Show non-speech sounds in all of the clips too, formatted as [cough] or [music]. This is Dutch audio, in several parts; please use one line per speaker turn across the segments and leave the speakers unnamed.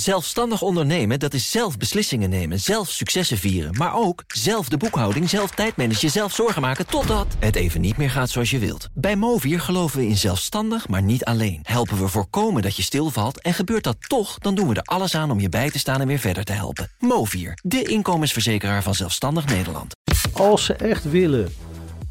Zelfstandig ondernemen, dat is zelf beslissingen nemen, zelf successen vieren... maar ook zelf de boekhouding, zelf tijdmanagen, zelf zorgen maken... totdat het even niet meer gaat zoals je wilt. Bij Movier geloven we in zelfstandig, maar niet alleen. Helpen we voorkomen dat je stilvalt en gebeurt dat toch... dan doen we er alles aan om je bij te staan en weer verder te helpen. Movier, de inkomensverzekeraar van Zelfstandig Nederland.
Als ze echt willen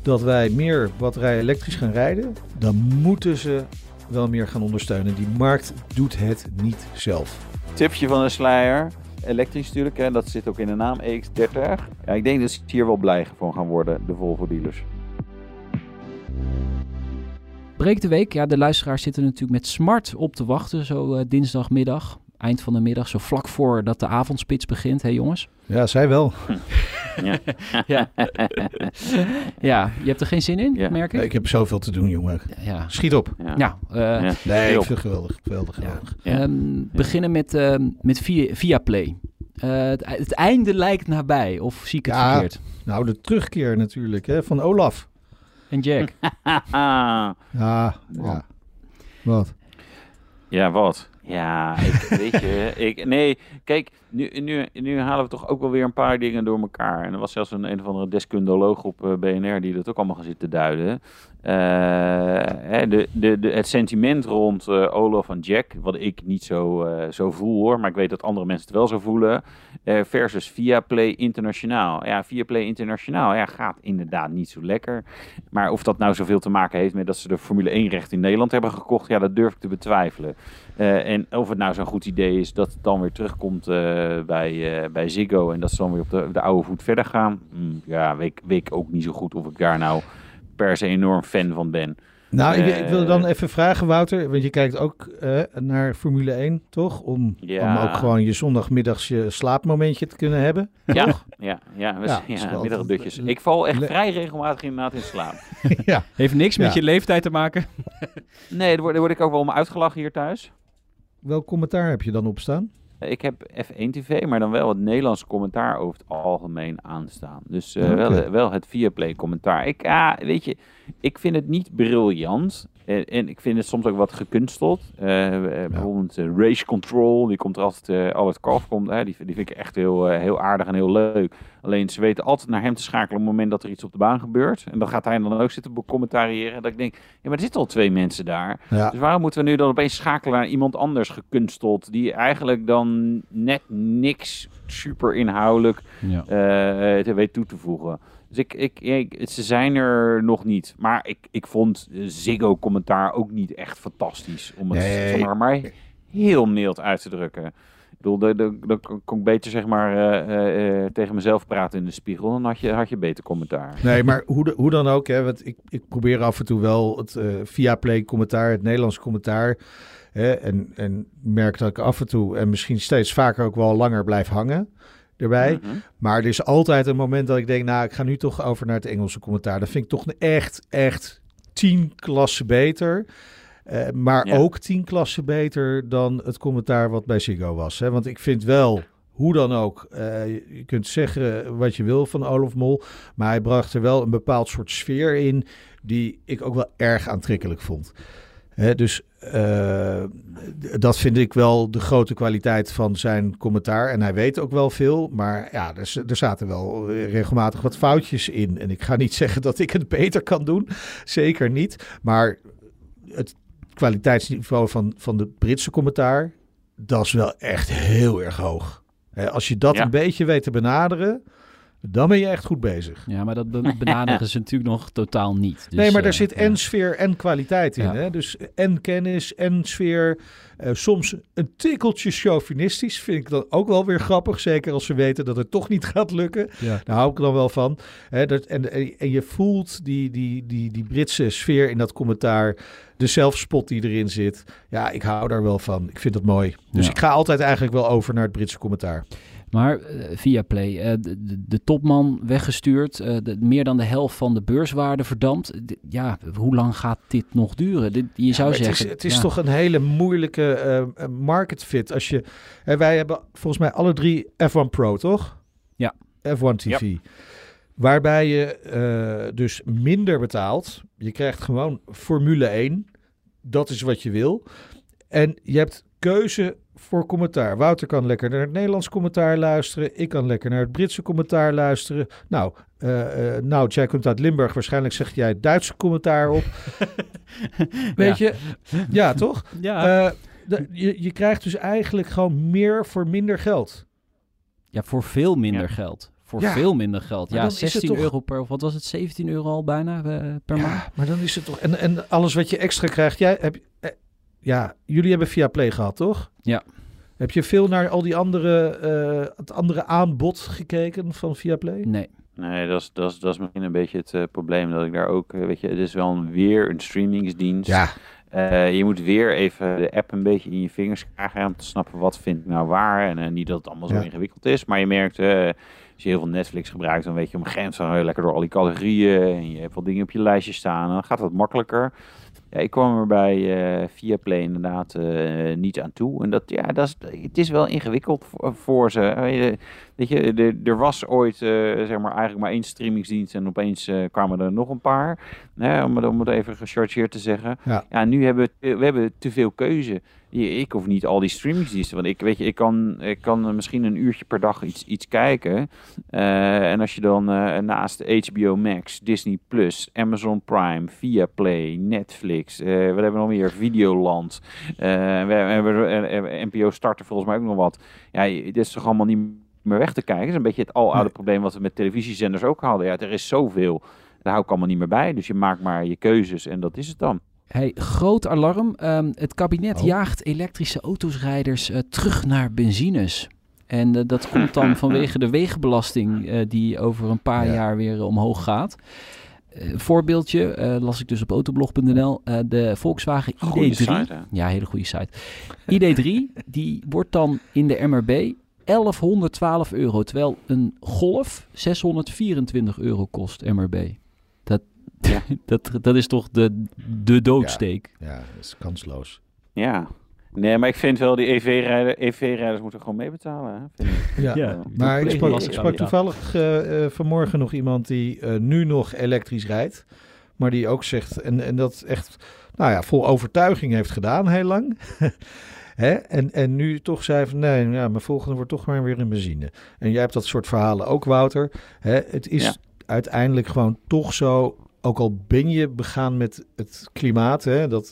dat wij meer batterij elektrisch gaan rijden... dan moeten ze wel meer gaan ondersteunen. Die markt doet het niet zelf.
Tipje van een slijer. Elektrisch natuurlijk, hè, dat zit ook in de naam EX30. Ja, ik denk dat ze hier wel blij van gaan worden, de Volvo dealers.
Breek de week. Ja, de luisteraars zitten natuurlijk met smart op te wachten. Zo uh, dinsdagmiddag, eind van de middag. Zo vlak voor dat de avondspits begint, hè jongens?
Ja, zij wel.
Ja. [laughs]
ja. ja, je hebt er geen zin in,
Ja.
merk ik?
Ik heb zoveel te doen, jongen.
Ja.
Schiet op.
Ja.
Nou, eh,
Ja.
Nee, ik vind het geweldig. Geweldig, geweldig.
Ja.
ehm, beginnen met, ehm, met via, Viaplay. Eh, het, het einde lijkt nabij, of zie ik het
Ja.
verkeerd?
Nou, de terugkeer natuurlijk hè, van Olaf.
En Jack? [laughs]
Ja, ja. Wat?
Ja, wat? Ja, ik, weet je, [laughs] ik, nee, kijk, nu, nu, nu halen we toch ook wel weer een paar dingen door elkaar. En er was zelfs een, een of andere deskundoloog op eh, BNR die dat ook allemaal gaan zitten duiden. Eh, de, de, het sentiment rond eh, Olaf en Jack, wat ik niet zo, zo voel hoor, maar ik weet dat andere mensen het wel zo voelen, versus Viaplay Internationaal. Ja, Viaplay Internationaal ja, gaat inderdaad niet zo lekker. Maar of dat nou zoveel te maken heeft met dat ze de Formule 1 recht in Nederland hebben gekocht, ja, dat durf ik te betwijfelen. Eh, en of het nou zo'n goed idee is dat het dan weer terugkomt eh, bij, eh, bij Ziggo en dat ze dan weer op de, de oude voet verder gaan. Hm, ja, weet, ik- weet ik ook niet zo goed of ik daar nou per se enorm fan van ben.
Nou, ik, ik wil dan even vragen, Wouter. Want je kijkt ook eh, naar Formule 1, toch? Om,
Ja.
om ook gewoon je zondagmiddags je slaapmomentje te kunnen hebben.
Ja, ja, ja, we-
Ja,
ja,
wel-
middagdutjes. Ik val echt vrij regelmatig inderdaad in slaap. [laughs]
ja.
Heeft niks met
Ja.
je leeftijd te maken.
Nee, daar word, daar word ik ook wel om uitgelachen hier thuis.
Welk commentaar heb je dan op staan?
Ik heb F1 TV, maar dan wel het Nederlandse commentaar over het algemeen aanstaan. Dus eh, wel, wel het Viaplay commentaar. Ik, ja, weet je, ik vind het niet briljant. En, en ik vind het soms ook wat gekunsteld. Eh, eh, Bijvoorbeeld eh, Race Control, die komt er altijd, eh Albert Kalf komt, hè, die, die vind ik echt heel, heel aardig en heel leuk. Alleen ze weten altijd naar hem te schakelen op het moment dat er iets op de baan gebeurt. En dan gaat hij dan ook zitten becommentariëren. Dat ik denk, ja, maar er zitten al twee mensen daar.
Ja.
Dus waarom moeten we nu dan opeens schakelen naar iemand anders gekunsteld, die eigenlijk dan net niks super inhoudelijk
Ja.
weet toe te voegen. Dus ik, ik, ik, ze zijn er nog niet. Maar ik, ik vond Ziggo-commentaar ook niet echt fantastisch. Om het
Nee.
zeg maar, maar heel mild uit te drukken. Ik bedoel, dan- kon ik beter zeg maar, eh, eh, eh, tegen mezelf praten in de spiegel. Dan had je, had je beter commentaar.
Nee, maar hoe, de- hoe dan ook, hè, want ik, ik probeer af en toe wel het eh via Play commentaar, het Nederlands commentaar. Hè, en, en merk dat ik af en toe en misschien steeds vaker ook wel langer blijf hangen erbij.
Mhm.
Maar er is altijd een moment dat ik denk, nou, ik ga nu toch over naar het Engelse commentaar. Dat vind ik toch echt, echt tien klassen beter. Eh, maar
Ja.
ook tien klassen beter dan het commentaar wat bij Ziggo was. Hè? Want ik vind wel, hoe dan ook, eh, je je kunt zeggen wat je wil van Olaf Mol. Maar hij bracht er wel een bepaald soort sfeer in die ik ook wel erg aantrekkelijk vond. Dus eh, dat vind ik wel de grote kwaliteit van zijn commentaar. En hij weet ook wel veel, maar ja, er, er zaten wel eh, regelmatig wat foutjes in. En ik ga niet [laughs] zeggen dat ik het beter kan doen, zeker niet. Maar het kwaliteitsniveau van, van de Britse commentaar, dat is wel echt heel erg hoog. Als je dat
Ja.
een beetje weet te benaderen, dan ben je echt goed bezig.
Ja, maar dat be- [laughs] benaderen ze natuurlijk nog totaal niet. Dus,
nee, maar
eh,
daar zit
ja.
en sfeer en kwaliteit in.
Ja.
Hè? Dus en kennis en sfeer. Eh, soms een tikkeltje chauvinistisch. Vind ik dan ook wel weer grappig. Zeker als ze weten dat het toch niet gaat lukken.
Ja.
Daar hou ik dan wel van. Hè, dat, en, en, en je voelt die, die, die, die Britse sfeer in dat commentaar. De zelfspot die erin zit. Ja, ik hou daar wel van. Ik vind dat mooi. Dus
Ja.
ik ga altijd eigenlijk wel over naar het Britse commentaar.
Maar eh, via Play, eh, de, de, de topman weggestuurd, eh, de- meer dan de helft van de beurswaarde verdampt. Ja, hoe lang gaat dit nog duren? Dit, je zou zeggen,
Het is, het is
ja.
toch een hele moeilijke eh, market fit. Als je, hè, wij hebben volgens mij alle drie F1 Pro, toch?
Ja.
F1 TV. Waarbij je eh, dus minder betaalt. Je krijgt gewoon Formule 1. Dat is wat je wil. En je hebt keuze voor commentaar. Wouter kan lekker naar het Nederlands commentaar luisteren. Ik kan lekker naar het Britse commentaar luisteren. Nou, uh, uh, nou jij komt uit Limburg. Waarschijnlijk zeg jij het Duitse commentaar op. [laughs] Weet je? Ja, toch?
Ja.
Uh, de, je, je krijgt dus eigenlijk gewoon meer voor minder geld.
Ja, voor veel minder ja. geld. Voor
Ja.
veel minder geld.
Maar
Ja,
dan is het
16
toch-
euro per, wat was het, 17 euro al bijna eh, per maand?
Ja, maar dan is het toch... En, en alles wat je extra krijgt... Jij, heb, eh, ja, jullie hebben via Play gehad, toch?
Ja.
Heb je veel naar al die andere, eh, het andere aanbod gekeken van via Play?
Nee.
Nee, dat is, dat, is, dat is misschien een beetje het eh, probleem. Dat ik daar ook, eh, weet je, het is wel een, weer een streamingsdienst.
Ja,
Eh, je moet weer even de app een beetje in je vingers krijgen om te snappen wat vind ik nou waar. En niet dat het allemaal zo
Ja.
ingewikkeld is, maar je merkt, eh, als je heel veel Netflix gebruikt, dan weet je op een gegeven moment lekker door al die categorieën. En je hebt wel dingen op je lijstje staan, en dan gaat het makkelijker. Ja, ik kwam er bij eh via Play inderdaad eh, niet aan toe. En dat, ja, dat is, het is wel ingewikkeld voor, voor ze. Weet je, er, er was ooit eh, zeg maar eigenlijk maar één streamingsdienst en opeens eh, kwamen er nog een paar. Hè, om, het- om het even gechargeerd te zeggen.
Ja.
ja, nu hebben we, te- we hebben te veel keuze. Je- Ik hoef niet al die streamingsdiensten. Want ik weet je, ik kan, ik kan misschien een uurtje per dag iets, iets kijken. Eh, en als je dan naast HBO Max, Disney Plus, Amazon Prime, Viaplay, Netflix, wat hebben we nog meer? Videoland. we hebben NPO starten volgens mij ook nog wat. Ja, dit is toch allemaal niet meer weg te kijken. Dat is een beetje het aloude
Nee.
probleem wat we met televisiezenders ook hadden. Ja, er is zoveel. Daar hou ik allemaal niet meer bij. Dus je maakt maar je keuzes en dat is het dan.
Hey, groot alarm. Ehm, het kabinet
Oh.
jaagt elektrische autosrijders eh, terug naar benzines. En eh, dat [laughs] komt dan vanwege de wegenbelasting eh, die over een paar
Ja.
jaar weer omhoog gaat. Eh, voorbeeldje, eh, las ik dus op autoblog.nl. eh, de Volkswagen
Goeie
ID3.
site, hè?
ja, hele goede site. ID3, die wordt dan in de MRB 1112 euro. Terwijl een Golf 624 euro kost MRB. Dat,
Ja. [laughs]
dat, dat is toch de, de doodsteek.
ja, dat is kansloos.
Ja. Nee, maar ik vind wel die EV-rijders EV moeten gewoon meebetalen. Hè? Vind ik.
Ja.
Ja.
Maar ik sprak, ik sprak toevallig eh, eh, vanmorgen nog iemand die eh, nu nog elektrisch rijdt. Maar die ook zegt, en, en dat echt nou ja, vol overtuiging heeft gedaan heel lang. [laughs] Hè? En, en nu toch zei van nee, ja, mijn volgende wordt toch maar weer een benzine. En jij hebt dat soort verhalen ook, Wouter. Hè? Het is
Ja.
uiteindelijk gewoon toch zo, ook al ben je begaan met het klimaat, hè, dat eh,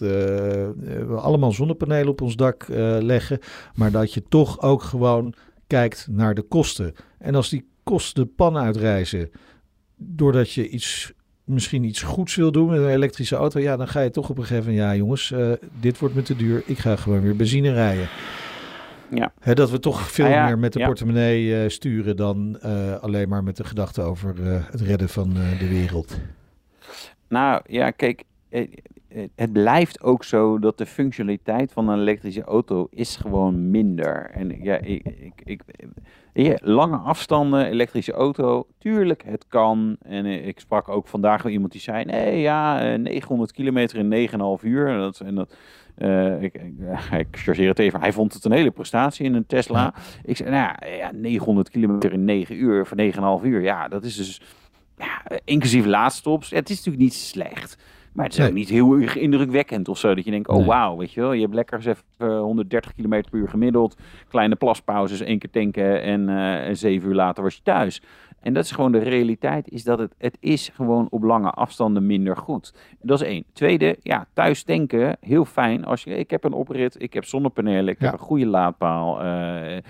we allemaal zonnepanelen op ons dak eh, leggen, maar dat je toch ook gewoon kijkt naar de kosten. En als die kosten de pan uitreizen, doordat je iets, misschien iets goeds wil doen met een elektrische auto, ja, dan ga je toch op een gegeven moment, ja jongens, eh, dit wordt me te duur, ik ga gewoon weer benzine rijden.
Ja.
Dat we toch veel
Ah ja,
meer met de
ja.
portemonnee eh, sturen dan eh, alleen maar met de gedachte over het redden van de wereld.
Nou ja, kijk, het blijft ook zo dat de functionaliteit van een elektrische auto is gewoon minder. En ja, ik, ik, ik, ja, lange afstanden, elektrische auto, tuurlijk, het kan. En eh, ik sprak ook vandaag wel iemand die zei, nee ja, eh, 900 kilometer in 9,5 uur. En dat, en dat, eh, ik, ik, ik chargeer het even, hij vond het een hele prestatie in een Tesla. Ik zei, nou ja, ja, 900 kilometer in 9 uur, voor 9,5 uur, ja, dat is dus ja, eh, inclusief laadstops. Ja, het is natuurlijk niet slecht. Maar het is
Nee.
ook niet heel erg indrukwekkend of zo. Dat je denkt, oh
Nee.
wauw, weet je wel. Je hebt lekker eens even eh, 130 km per uur gemiddeld. Kleine plaspauzes, één keer tanken en eh, zeven uur later was je thuis. En dat is gewoon de realiteit, is dat het, het is gewoon op lange afstanden minder goed. Dat is één. Tweede, ja, thuis tanken, heel fijn. Als je, ik heb een oprit, ik heb zonnepanelen, ik
Ja.
heb een goede laadpaal. eh, eh,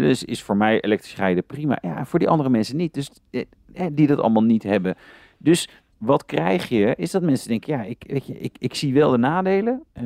dus is voor mij elektrisch rijden prima. Ja, voor die andere mensen niet. Dus eh, eh, die dat allemaal niet hebben. Dus wat krijg je, is dat mensen denken, ja, ik, weet je, ik, ik zie wel de nadelen, eh,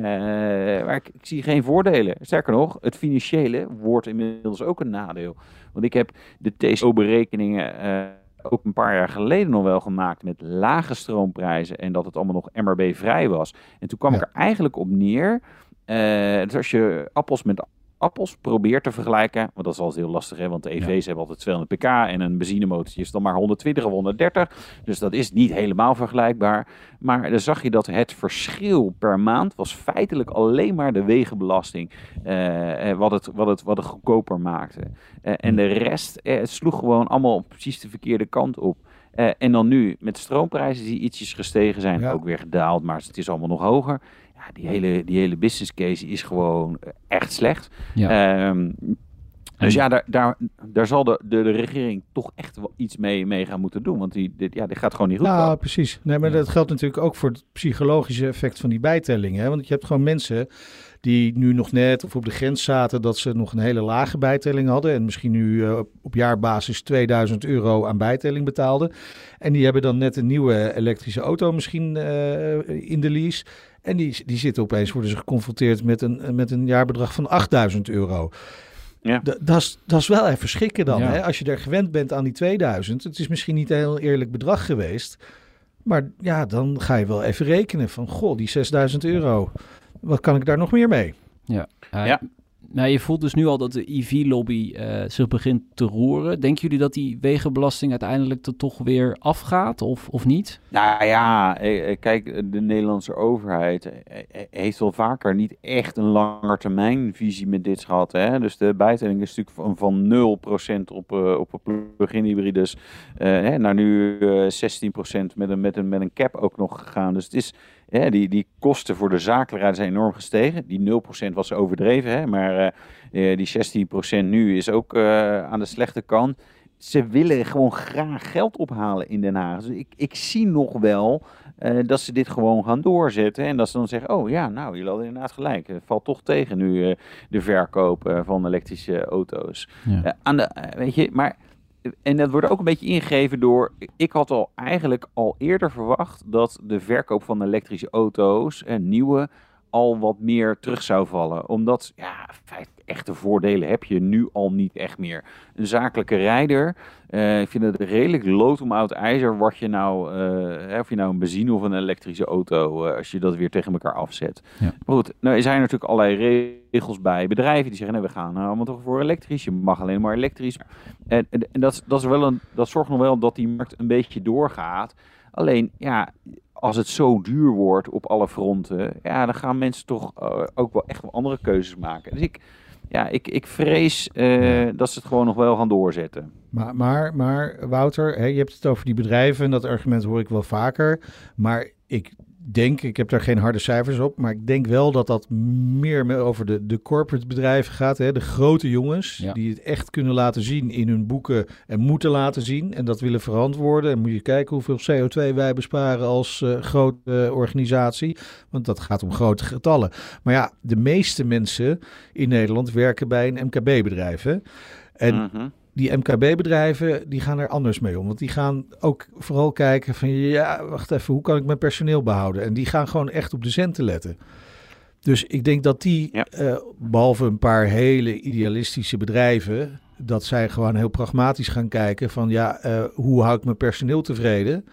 maar ik, ik zie geen voordelen. Sterker nog, het financiële wordt inmiddels ook een nadeel. Want ik heb de TCO-berekeningen eh, ook een paar jaar geleden nog wel gemaakt met lage stroomprijzen en dat het allemaal nog MRB-vrij was. En toen kwam
Ja.
ik er eigenlijk op neer, eh, dus als je appels met appels probeert te vergelijken, want dat is altijd heel lastig, hè, want de EV's hebben altijd 200 pk en een benzinemotortje is dan maar 120 of 130. Dus dat is niet helemaal vergelijkbaar. Maar dan zag je dat het verschil per maand was feitelijk alleen maar de wegenbelasting eh, eh, wat, het, wat, het, wat het goedkoper maakte. Eh, en de rest eh, het sloeg gewoon allemaal precies de verkeerde kant op. Eh, en dan nu met stroomprijzen die ietsjes gestegen zijn,
Ja.
ook weer gedaald, maar het is allemaal nog hoger. Ja, die, hele, die hele business case is gewoon echt slecht.
Ja.
Ehm, dus ja, daar, daar, daar zal de, de, de regering toch echt wel iets mee, mee gaan moeten doen. Want die, dit, ja, dit gaat gewoon niet goed.
Nou, precies. Nee, maar dat geldt natuurlijk ook voor het psychologische effect van die bijtelling. Hè? Want je hebt gewoon mensen die nu nog net of op de grens zaten dat ze nog een hele lage bijtelling hadden. En misschien nu uh, op jaarbasis 2000 euro aan bijtelling betaalden. En die hebben dan net een nieuwe elektrische auto misschien uh, in de lease. En die, die zitten opeens, worden ze geconfronteerd met een, met een jaarbedrag van 8000 euro.
Ja.
Dat is wel even schrikken dan. Ja. Hè? Als je er gewend bent aan die 2000. Het is misschien niet een heel eerlijk bedrag geweest. Maar ja, dan ga je wel even rekenen van... Goh, die 6000 euro. Wat kan ik daar nog meer mee?
Ja, uh, ja. Nou, je voelt dus nu al dat de EV-lobby uh, zich begint te roeren. Denken jullie dat die wegenbelasting uiteindelijk er toch weer afgaat of, of niet?
Nou ja, kijk, de Nederlandse overheid heeft wel vaker niet echt een langetermijnvisie met dit gehad. Hè? Dus de bijtelling is natuurlijk van, van 0% op, op plug-in hybrides uh, naar nu 16% met een, met, een, met een cap ook nog gegaan. Dus het is... Die, die kosten voor de zakelijkheid zijn enorm gestegen. Die 0% was overdreven, hè, maar uh, die 16% nu is ook uh, aan de slechte kant. Ze willen gewoon graag geld ophalen in Den Haag. Dus ik, ik zie nog wel uh, dat ze dit gewoon gaan doorzetten. En dat ze dan zeggen, oh ja, nou, jullie hadden inderdaad gelijk. Het valt toch tegen nu de verkoop van elektrische auto's.
Ja.
aan de, weet je, maar en dat wordt ook een beetje ingegeven door. Ik had al eigenlijk al eerder verwacht dat de verkoop van elektrische auto's en nieuwe al wat meer terug zou vallen. Omdat, ja, echte voordelen heb je nu al niet echt meer. Een zakelijke rijder, uh, ik vind het redelijk lood om oud ijzer wat je nou, uh, of je nou een benzine of een elektrische auto, uh, als je dat weer tegen elkaar afzet.
Ja.
Maar goed, nou zijn er natuurlijk allerlei regels bij bedrijven die zeggen, nee, we gaan nou allemaal toch voor elektrisch, je mag alleen maar elektrisch. En, en, en dat, dat, is wel een, dat zorgt nog wel dat die markt een beetje doorgaat. Alleen, ja, als het zo duur wordt op alle fronten, ja, dan gaan mensen toch uh, ook wel echt wel andere keuzes maken. Dus ik, ja, ik, ik vrees uh, dat ze het gewoon nog wel gaan doorzetten.
Maar, maar, maar Wouter, hè, je hebt het over die bedrijven en dat argument hoor ik wel vaker. Maar ik denk, ik heb daar geen harde cijfers op, maar ik denk wel dat dat meer over de, de corporate bedrijven gaat. Hè? De grote jongens
Ja.
die het echt kunnen laten zien in hun boeken en moeten laten zien en dat willen verantwoorden. En moet je kijken hoeveel CO2 wij besparen als eh, grote eh, organisatie, want dat gaat om grote getallen. Maar ja, de meeste mensen in Nederland werken bij een MKB-bedrijf. En
Mhm.
Die MKB-bedrijven die gaan er anders mee om. Want die gaan ook vooral kijken van ja, wacht even, hoe kan ik mijn personeel behouden? En die gaan gewoon echt op de centen letten. Dus ik denk dat die,
Ja.
eh, behalve een paar hele idealistische bedrijven, dat zij gewoon heel pragmatisch gaan kijken van ja, eh, hoe hou ik mijn personeel tevreden?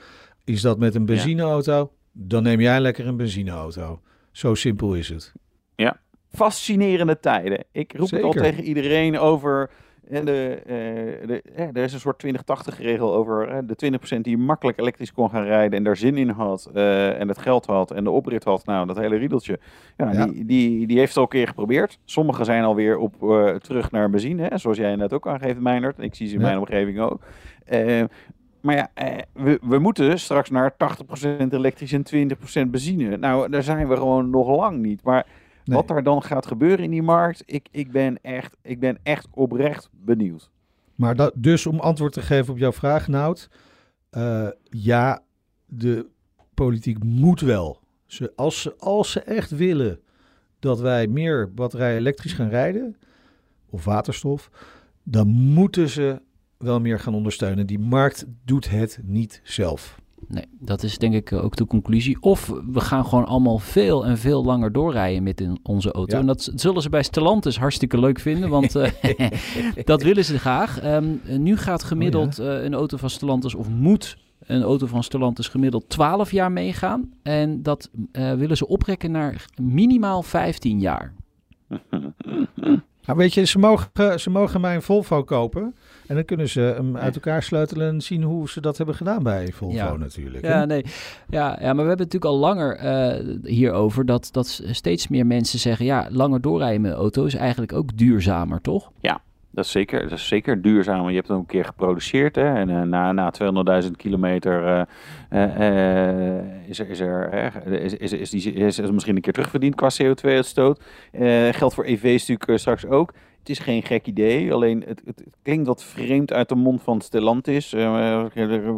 Is dat met een benzineauto? Dan neem jij lekker een benzineauto. Zo simpel is het.
Fascinerende tijden. Ik roep het al
Zeker.
tegen iedereen over. De, eh, de, er is een soort 2080 regel over hè, de 20% die makkelijk elektrisch kon gaan rijden en daar zin in had eh, en het geld had en de oprit had. Nou, dat hele riedeltje. Ja,
Ja.
Die, die, die heeft het al een keer geprobeerd. Sommigen zijn alweer op, eh, terug naar benzine, hè, zoals jij net ook aangeeft, Meinert. Ik zie ze in
Ja.
mijn omgeving ook. Maar ja, we, we moeten straks naar 80% elektrisch en 20% benzine. Nou, daar zijn we gewoon nog lang niet. Maar
Nee.
wat er dan gaat gebeuren in die markt, ik, ik, ben, echt, ik ben echt oprecht benieuwd.
Maar dat, dus om antwoord te geven op jouw vraag, Nout. eh, ja, de politiek moet wel. Ze, als, ze, als ze echt willen dat wij meer batterijen elektrisch gaan rijden, of waterstof, dan moeten ze wel meer gaan ondersteunen. Die markt doet het niet zelf.
Nee, dat is denk ik eh, ook de conclusie. Of we gaan gewoon allemaal veel en veel langer doorrijden met in onze auto.
Ja.
En dat zullen ze bij Stellantis hartstikke leuk vinden, want eh, [laughs] dat willen ze graag. Ehm, eh, nu gaat gemiddeld eh, een auto van Stellantis, of moet een auto van Stellantis gemiddeld 12 jaar meegaan. En dat willen ze oprekken naar minimaal 15 jaar. [laughs]
Nou, weet je, ze mogen, ze mogen mij een Volvo kopen. En dan kunnen ze hem uit elkaar sleutelen en zien hoe ze dat hebben gedaan bij Volvo
Ja.
natuurlijk.
Ja, nee. Ja, ja, maar we hebben het natuurlijk al langer eh, hierover dat, dat steeds meer mensen zeggen: ja, langer doorrijden met een auto is eigenlijk ook duurzamer, toch?
Dat is zeker, dat is zeker duurzaam. Je hebt het ook een keer geproduceerd. Hè? En uh, na, na 200.000 kilometer uh, is er, is, er, is, is, is, die, is, is misschien een keer terugverdiend qua CO2-uitstoot. geldt voor EV's natuurlijk straks ook. Het is geen gek idee, alleen het, het, klinkt wat vreemd uit de mond van Stellantis. Uh,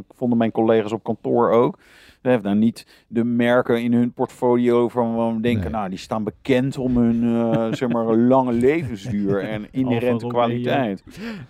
vonden mijn collega's op kantoor ook. Ze hebben nou niet de merken in hun portfolio van we denken, nou, die staan bekend om hun uh, [laughs] zeg maar lange levensduur en inherente kwaliteit.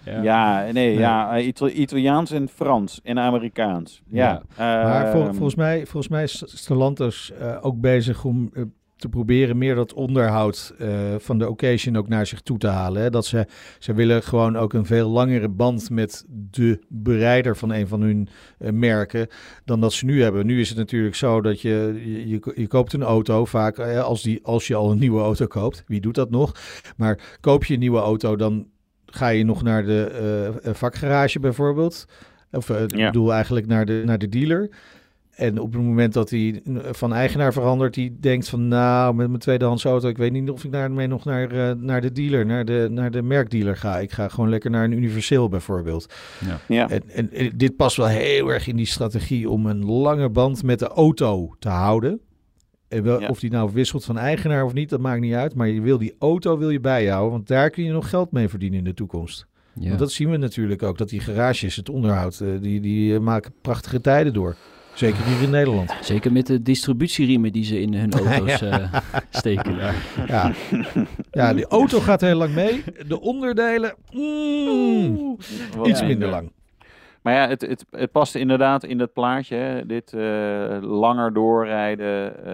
Ja. ja, nee, ja, Italiaans en Frans en Amerikaans. Ja.
ja. maar vol, ehm, volgens mij, volgens mij is Stellantis uh, ook bezig om te proberen meer dat onderhoud uh, van de occasion ook naar zich toe te halen. Hè? Dat ze, ze willen gewoon ook een veel langere band met de bereider van een van hun uh, merken dan dat ze nu hebben. Nu is het natuurlijk zo dat je, je, je koopt een auto vaak uh, als, die, als je al een nieuwe auto koopt. Wie doet dat nog? Maar koop je een nieuwe auto, dan ga je nog naar de vakgarage bijvoorbeeld. Of ik bedoel eigenlijk naar de, naar de dealer. En op het moment dat hij van eigenaar verandert, die denkt van nou, met mijn tweedehands auto, ik weet niet of ik daarmee nog naar, uh, naar de dealer, naar de, naar de merkdealer ga. Ik ga gewoon lekker naar een universeel bijvoorbeeld. Ja. ja. En, en, dit past wel heel erg in die strategie om een lange band met de auto te houden. En wel, Of die nou wisselt van eigenaar of niet, dat maakt niet uit. Maar je wil die auto wil je bij je houden, want daar kun je nog geld mee verdienen in de toekomst. Ja. Want dat zien we natuurlijk ook, dat die garages, het onderhoud, uh, die, die maken prachtige tijden door. Zeker hier in Nederland.
Zeker met de distributieriemen die ze in hun [laughs] auto's ja. uh, steken daar.
Ja. ja, die auto gaat heel lang mee. De onderdelen, mm, iets minder lang.
Maar ja, het, het, het past inderdaad in dat plaatje. Hè. Dit uh, langer doorrijden, uh,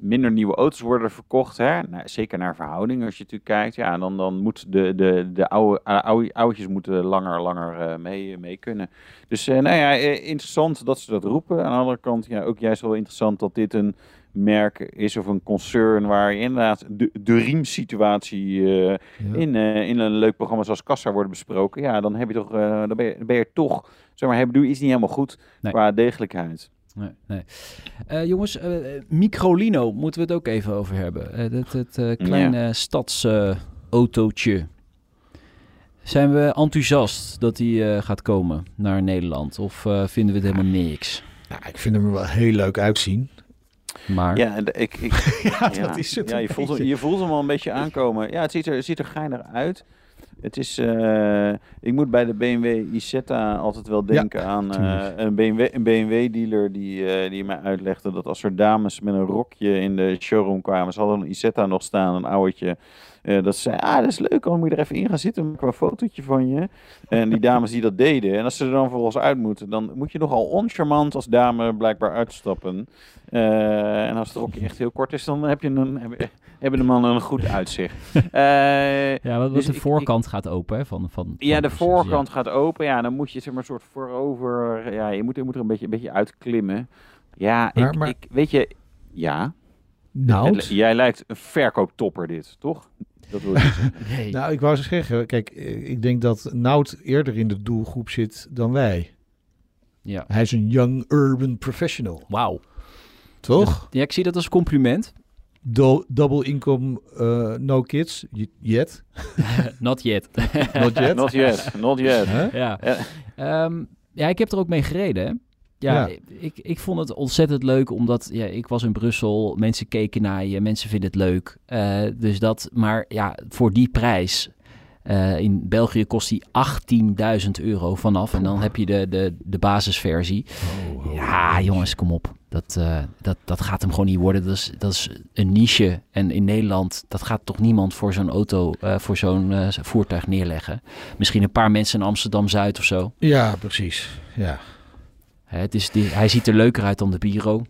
minder nieuwe auto's worden verkocht. Hè? Nou, zeker naar verhouding, als je natuurlijk kijkt. Ja, dan, dan moet de, de, de oude, oude, oudjes moeten langer, langer uh, mee, mee kunnen. Dus uh, nou ja, eh, interessant dat ze dat roepen. Aan de andere kant, ja, ook juist wel interessant dat dit een merk is of een concern waar inderdaad de, de riemsituatie uh, ja. in, in een leuk programma zoals Kassa wordt besproken. Ja, dan heb je toch, dan ben je, dan ben je toch, zeg maar, hebben doe iets niet helemaal goed nee. qua degelijkheid.
Nee, nee. Uh, jongens, uh, Microlino moeten we het ook even over hebben. Uh, dat, het kleine ja. stadsautootje. Zijn we enthousiast dat die gaat komen naar Nederland? Of vinden we het helemaal niks?
Nou, ik vind hem er wel heel leuk uitzien.
Maar...
Ja, ik, ik, [laughs] ja, dat is het. Ja, je, voelt, je voelt hem wel een beetje aankomen. Ja, het ziet er, ziet er geinig uit. Het is, uh, ik moet bij de BMW Isetta altijd wel denken ja, aan uh, een BMW, een BMW dealer die, uh, die mij uitlegde dat als er dames met een rokje in de showroom kwamen, ze hadden een Isetta nog staan, een ouwtje. Dat ze zei, ah, dat is leuk, dan moet je er even in gaan zitten, maken een fotootje van je. En die dames die dat deden, en als ze er dan vervolgens uit moeten, dan moet je nogal oncharmant als dame blijkbaar uitstappen. en als het rokje echt heel kort is, dan heb je een, hebben de mannen een goed uitzicht.
Uh, [laughs] ja, wat, dus de voorkant gaat open hè, van, van,
Ja, de voorkant gaat open. Ja, dan moet je zeg maar een soort voorover... Ja, je moet, je moet er een beetje, een beetje uitklimmen. Ja, maar, ik, maar... ik, weet je... Ja.
Nou,
jij lijkt een verkooptopper dit, toch? Dat wil je [laughs]
nee. Nou, ik wou ze zeggen, kijk, ik denk dat Nout eerder in de doelgroep zit dan wij. Ja. Hij is een young urban professional.
Wauw.
Toch?
Ja, ik zie dat als compliment.
Do double income, uh, no kids, yet? [laughs]
Not yet.
Not yet?
Not yet, not yet.
Huh? Ja. Um, ja, ik heb er ook mee gereden, hè? Ja, ja, Ik, ik vond het ontzettend leuk, omdat ja, ik was in Brussel, mensen keken naar je, mensen vinden het leuk. Uh, dus dat, maar ja, voor die prijs uh, in België kost die 18.000 euro vanaf. En dan heb je de, de, de basisversie. Oh, oh, ja, jongens, kom op. Dat, uh, dat, dat gaat hem gewoon niet worden. Dat is, dat is een niche. En in Nederland, dat gaat toch niemand voor zo'n auto, uh, voor zo'n voertuig neerleggen. Misschien een paar mensen in Amsterdam-Zuid of zo.
Ja, precies. Ja.
Het is die, hij ziet er leuker uit dan de Biro.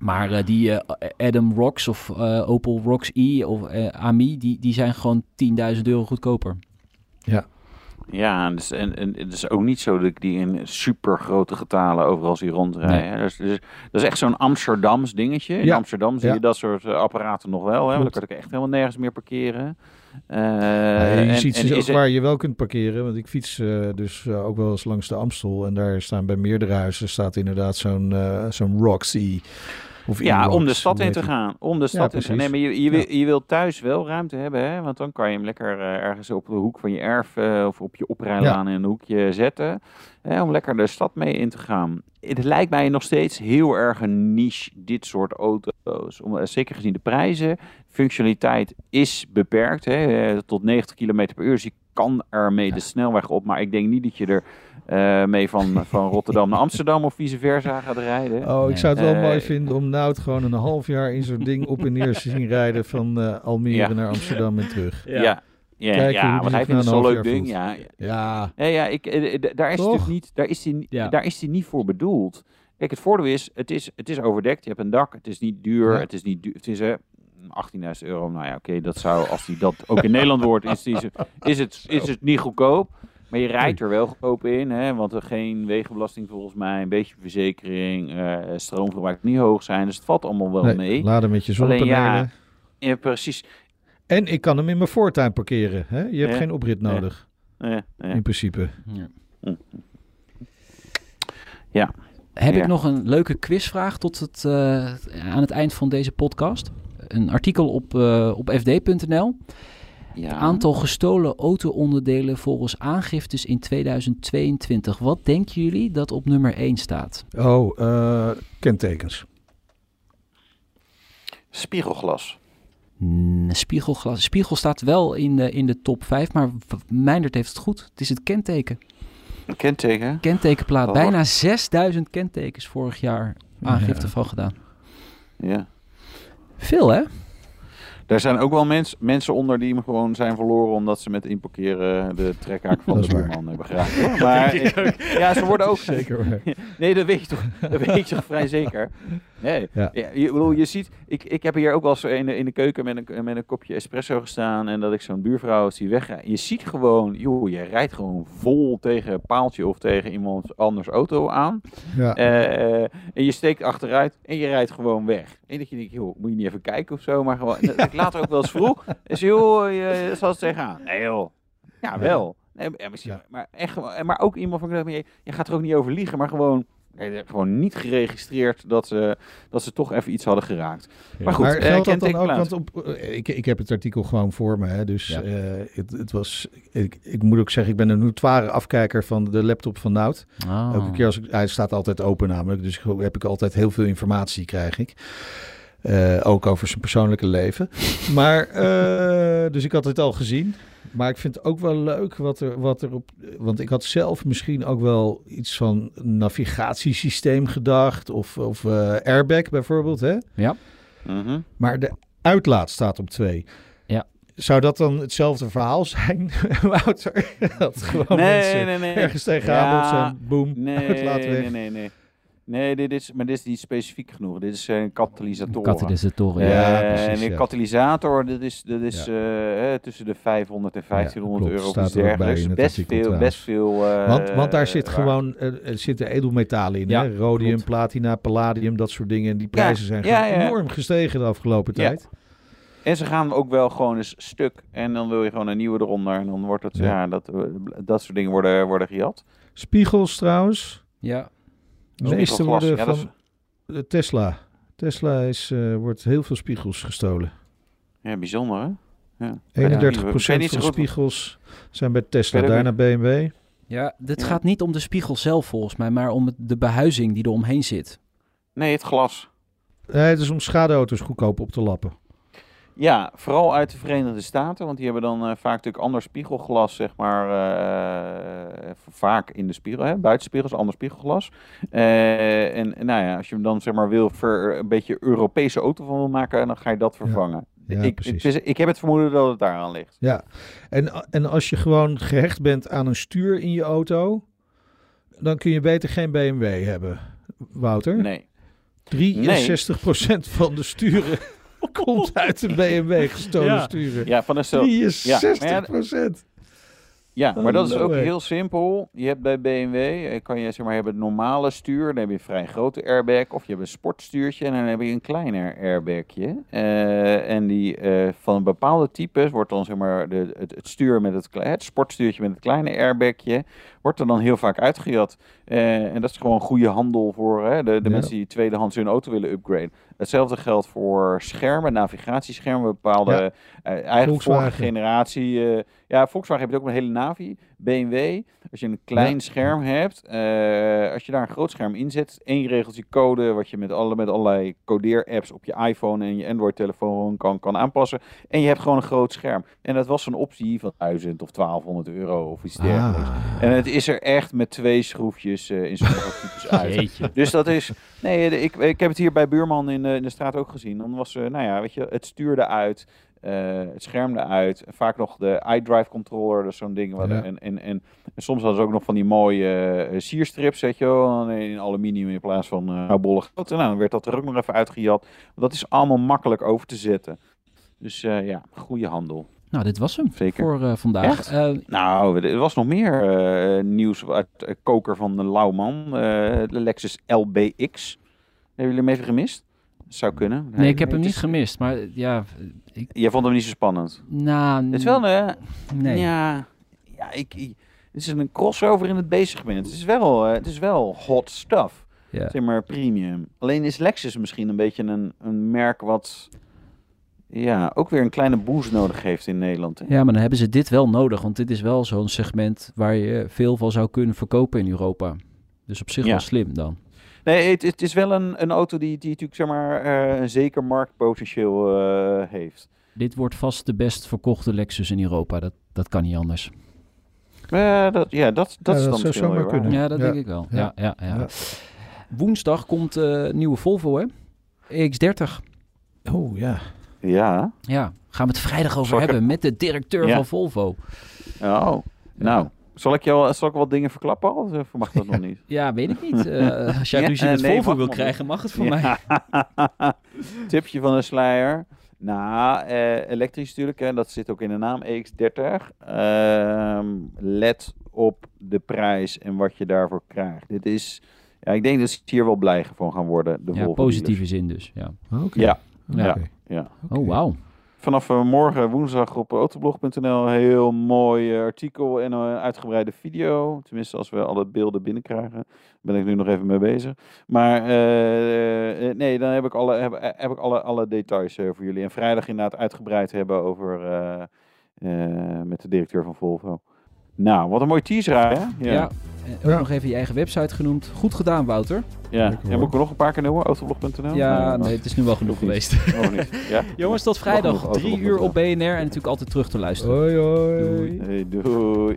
Maar uh, die uh, Adam Rocks of uh, Opel Rocks E of Ami, die, die zijn gewoon 10.000 euro goedkoper.
Ja.
Ja, dus, en, en het is ook niet zo dat ik die in super grote getalen overal zie rondrijden. Nee. Dus, dus, dat is echt zo'n Amsterdams dingetje. In ja. Amsterdam zie ja. je dat soort apparaten nog wel. Hè? Dan kan ik echt helemaal nergens meer parkeren.
Uh, ja, je en, ziet en, waar je wel kunt parkeren. Want ik fiets uh, dus uh, ook wel eens langs de Amstel. En daar staan bij meerdere huizen staat inderdaad zo'n zo'n Roxy. Of
Ja, om de stad in te gaan. Om de stad in te gaan. Nee, maar je, je, wil, je wilt thuis wel ruimte hebben, hè? want dan kan je hem lekker eh, ergens op de hoek van je erf eh, of op je oprijlaan in een hoekje zetten. Hè, om lekker de stad mee in te gaan. Het lijkt mij nog steeds heel erg een niche, dit soort auto's. Om, eh, zeker gezien de prijzen. Functionaliteit is beperkt, hè? tot 90 km per uur. Dus je kan ermee de snelweg op. Maar ik denk niet dat je er eh, mee van, [laughs] van Rotterdam naar Amsterdam of vice versa gaat rijden.
Oh, ik zou het wel mooi vinden om Nout gewoon een half jaar in zo'n ding op en neer te zien rijden van eh, Almere
Ja.
naar Amsterdam en terug.
Ja, ja, ja,
Kijken
want hij vindt het
na een
zo'n
half
leuk
jaar
ding.
voelt.
Ja,
Ja,
ja, ja ik, eh, daar is natuurlijk niet, daar is hij,
Ja.
daar is hij niet voor bedoeld. Kijk, het voordeel is, het is, het is overdekt. Je hebt een dak, het is niet duur,
Ja.
het is niet duur. Het is 18.000 euro. Nou ja, oké, dat zou, als die dat ook in Nederland wordt, is, die, is, het, is het niet goedkoop. Maar je rijdt er wel goedkoop in, hè, want er geen wegenbelasting volgens mij, een beetje verzekering, eh, stroomverbruik niet hoog zijn. Dus het valt allemaal wel
nee,
mee.
laden met je
Alleen
zonnepanelen.
ja, Ja, precies.
En ik kan hem in mijn voortuin parkeren. Hè? Je hebt
Ja.
geen oprit nodig,
Ja, ja.
in principe.
Heb
Ja.
ik nog een leuke quizvraag tot het, eh, aan het eind van deze podcast. Een artikel op, eh, op fd.nl.
Ja.
Het aantal gestolen auto-onderdelen volgens aangiftes in 2022. Wat denken jullie dat op nummer 1 staat?
Oh, eh, kentekens.
Spiegelglas.
Mm, spiegelglas. Spiegel staat wel in de, in de top 5, maar Meindert heeft het goed. Het is het kenteken.
Een kenteken.
Kentekenplaat.
Oh.
Bijna 6000 kentekens vorig jaar aangifte
Ja.
van gedaan.
Ja.
Veel hè?
Daar zijn ook wel mens, mensen onder die hem gewoon zijn verloren omdat ze met inparkeren de trekhaak van de buurman hebben geraakt. hoor. Maar [laughs] ja, ze worden ook. [laughs]
Zeker. [laughs]
Nee, dat weet je toch, dat weet je toch vrij zeker. Nee,
Ja.
ja. je, bedoel, je ziet, ik, ik heb hier ook wel eens in de, in de keuken met een, met een kopje espresso gestaan en dat ik zo'n buurvrouw zie wegrijden. Je ziet gewoon, joh, je rijdt gewoon vol tegen een paaltje of tegen iemand anders auto aan.
Ja.
Eh, en je steekt achteruit en je rijdt gewoon weg. En dat je denkt, joh, moet je niet even kijken of zo, maar gewoon. Later ook wel eens vroeg. Is joh, je zal het tegenaan. Nee joh. Ja, wel. Nee,
Ja.
maar, echt, gewoon- maar ook iemand van, je, je gaat er ook niet over liegen, maar gewoon, nee, gewoon niet geregistreerd dat ze, dat ze toch even iets hadden geraakt. Maar goed,
maar
eh,
geldt dat dan ook? Want op, eh, ik, ik heb het artikel gewoon voor me. Hè, dus
Ja.
eh, het, het was. Ik, ik moet ook zeggen, ik ben een notoire afkijker van de laptop van Nout.
Oh.
Elke keer als ik, hij staat altijd open namelijk, dus ik- heb ik altijd heel veel informatie krijg ik. Eh, ook over zijn persoonlijke leven. [laughs] Maar, eh, dus ik had het al gezien. Maar ik vind het ook wel leuk wat er, wat er op... Want ik had zelf misschien ook wel iets van navigatiesysteem gedacht. Of, of eh, airbag bijvoorbeeld, hè?
Mhm.
Maar de uitlaat staat op twee.
Ja.
Zou dat dan hetzelfde verhaal zijn, [laughs] Wouter? [laughs] dat gewoon
Nee,
mensen
nee, nee.
ergens tegenaan
Ja,
botsen, boem,
Nee,
uitlaat weg.
nee, nee, nee. Nee, dit is, maar dit is niet specifiek genoeg. Dit is een katalysator.
Katalysatoren.
Ja,
Ja.
Eh,
precies,
en een
ja.
katalysator, dat is, dat is
Ja.
eh, eh, tussen de 500 en 1500
klopt.
euro
Staat er ook bij in het
Best
artikel
veel,
trouwens.
best veel. eh,
Want, want daar zit
waar.
gewoon eh, er zitten edelmetalen in.
Ja,
hè? Rhodium,
klopt.
platina, palladium, dat soort dingen. En die prijzen zijn
ja,
gewoon
ja.
enorm gestegen de afgelopen
Ja.
tijd.
En ze gaan ook wel gewoon eens stuk. En dan wil je gewoon een nieuwe eronder. En dan wordt het,
Ja.
ja, dat, eh, dat soort dingen worden, worden gejat.
Spiegels trouwens.
Ja.
De meeste worden
ja,
van de Tesla. Tesla is, eh, wordt heel veel spiegels gestolen.
Ja, bijzonder hè? Ja.
31%
Ik weet niet
van de
goed-
spiegels zijn bij Tesla. Daarna BMW.
Ja, dit
Ja.
gaat niet om de spiegel zelf volgens mij, maar om de behuizing die er omheen zit.
Nee, het glas.
Nee, het is om schadeauto's goedkoop op te lappen.
Ja, vooral uit de Verenigde Staten, want die hebben dan eh, vaak natuurlijk ander spiegelglas, zeg maar, eh, vaak in de spiegel, hè? buitenspiegels, ander spiegelglas. Eh, en, nou ja, als je hem dan zeg maar wil ver, een beetje Europese auto van wil maken, dan ga je dat vervangen.
Ja,
ik,
precies.
het is- ik heb het vermoeden dat het daar aan ligt.
Ja, en, en als je gewoon gehecht bent aan een stuur in je auto, dan kun je beter geen BMW hebben, Wouter.
Nee.
63% van de sturen [laughs] komt uit een BMW gestolen
Ja.
sturen.
Ja, van een stel.
63%.
Ja, maar dat is ook heel simpel. Je hebt bij BMW, eh, kan je zeg maar hebben het normale stuur, dan heb je een vrij grote airbag, of je hebt een sportstuurtje en dan heb je een kleiner airbagje. Eh, en die eh, van bepaalde types wordt dan zeg maar de, het, het stuur met het, het sportstuurtje met het kleine airbagje, wordt er dan heel vaak uitgejat. En dat is gewoon goede handel voor hè, de, de
Ja.
mensen die tweedehands hun auto willen upgraden. Hetzelfde geldt voor schermen, navigatieschermen, bepaalde
Ja.
eigen vorige generatie. ja, Volkswagen je ook een hele navi. BMW, als je een klein
Ja.
scherm hebt, eh, als je daar een groot scherm in zet, één regeltje code, wat je met, alle, met allerlei codeer-apps op je iPhone en je Android-telefoon kan, kan aanpassen. En je hebt gewoon een groot scherm. En dat was een optie van 1000 of 1200 euro of iets dergelijks.
Ah.
En het is er echt met twee schroefjes eh, in sommige types uit.
Jeetje.
Dus dat is. Nee, ik, ik heb het hier bij buurman in, de- in de straat ook gezien. Dan was, eh, nou ja, weet je, het stuurde uit. Eh, het schermde uit. Vaak nog de iDrive controller, dus zo'n ding. Wat,
Ja.
en, en, en, en soms hadden ze ook nog van die mooie eh, sierstrips, weet je wel. In aluminium in plaats van eh houtbollig. Nou, dan werd dat er ook nog even uitgejat. Dat is allemaal makkelijk over te zetten. Dus ja, goede handel.
Nou, dit was hem
Zeker.
voor vandaag.
Nou, er was nog meer nieuws uit koker van de Lauwman. de Lexus LBX. Hebben jullie hem even gemist? Zou kunnen.
nee, ik heb hem niet
is-
gemist. Maar ja, ik,
Jij vond hem niet zo spannend.
nou...
Het is wel een...
Nee.
Ja, ja ik, ik- het is een crossover in het B-segment. Het is wel, eh, het is wel hot stuff.
Ja.
Zeg maar premium. Alleen is Lexus misschien een beetje een, een merk wat... Ja, ook weer een kleine boost nodig heeft in Nederland. hè?
Ja, maar dan hebben ze dit wel nodig. Want dit is wel zo'n segment waar je veel van zou kunnen verkopen in Europa. Dus op zich
Ja.
wel slim dan.
Nee, het, het is wel een, een auto die, die natuurlijk zeg maar, eh, een zeker marktpotentieel eh, heeft.
Dit wordt vast de best verkochte Lexus in Europa. Dat, dat kan niet anders.
Eh, dat, ja, dat, dat
Ja,
is
dat
dan
zou zomaar
weer waar.
kunnen.
Ja, dat
Ja.
denk ik wel. Ja.
Ja.
Ja, ja,
Ja.
Woensdag komt eh, een nieuwe Volvo, hè? X30.
Oh ja.
Ja.
Ja, gaan we het vrijdag over
Zal ik
hebben met de directeur
Ja.
van Volvo.
Oh, nou. Zal ik, jou, zal ik wat dingen verklappen al? Of mag dat nog [laughs] niet?
Ja, weet ik niet. Eh, [laughs] als jij
Ja,
ruzie met
nee,
Volvo wil krijgen, mag het voor mij. [laughs]
Tipje van de sluier. Nou, eh, elektrisch natuurlijk, hè, dat zit ook in de naam EX30. Ehm, let op de prijs en wat je daarvoor krijgt. Dit is, ja, ik denk dat ze hier wel blij van gaan worden. De
Ja,
Volvo
positieve zin dus. Ja.
Oké.
Ja,
ja. Oh, wauw.
Vanaf eh, morgen woensdag op autoblog.nl heel mooi eh, artikel en een uitgebreide video. Tenminste, als we alle beelden binnenkrijgen. Ben ik nu nog even mee bezig. Maar eh, nee, dan heb ik alle, heb, ik alle, alle details eh, voor jullie. En vrijdag inderdaad uitgebreid hebben over met de directeur van Volvo. Nou, wat een mooi teaser, hè?
Ja. En ook
Ja.
nog even je eigen website genoemd. Goed gedaan, Wouter.
ja. En
hoor.
moet ik er nog een paar keer noemen? Autoblog.nl?
Ja,
Nee,
nee, het is nu wel genoeg geweest.
niet. Ja? [laughs]
Jongens, tot vrijdag. Drie uur op BNR en natuurlijk altijd terug te luisteren.
Hoi hoi.
Hey, doei.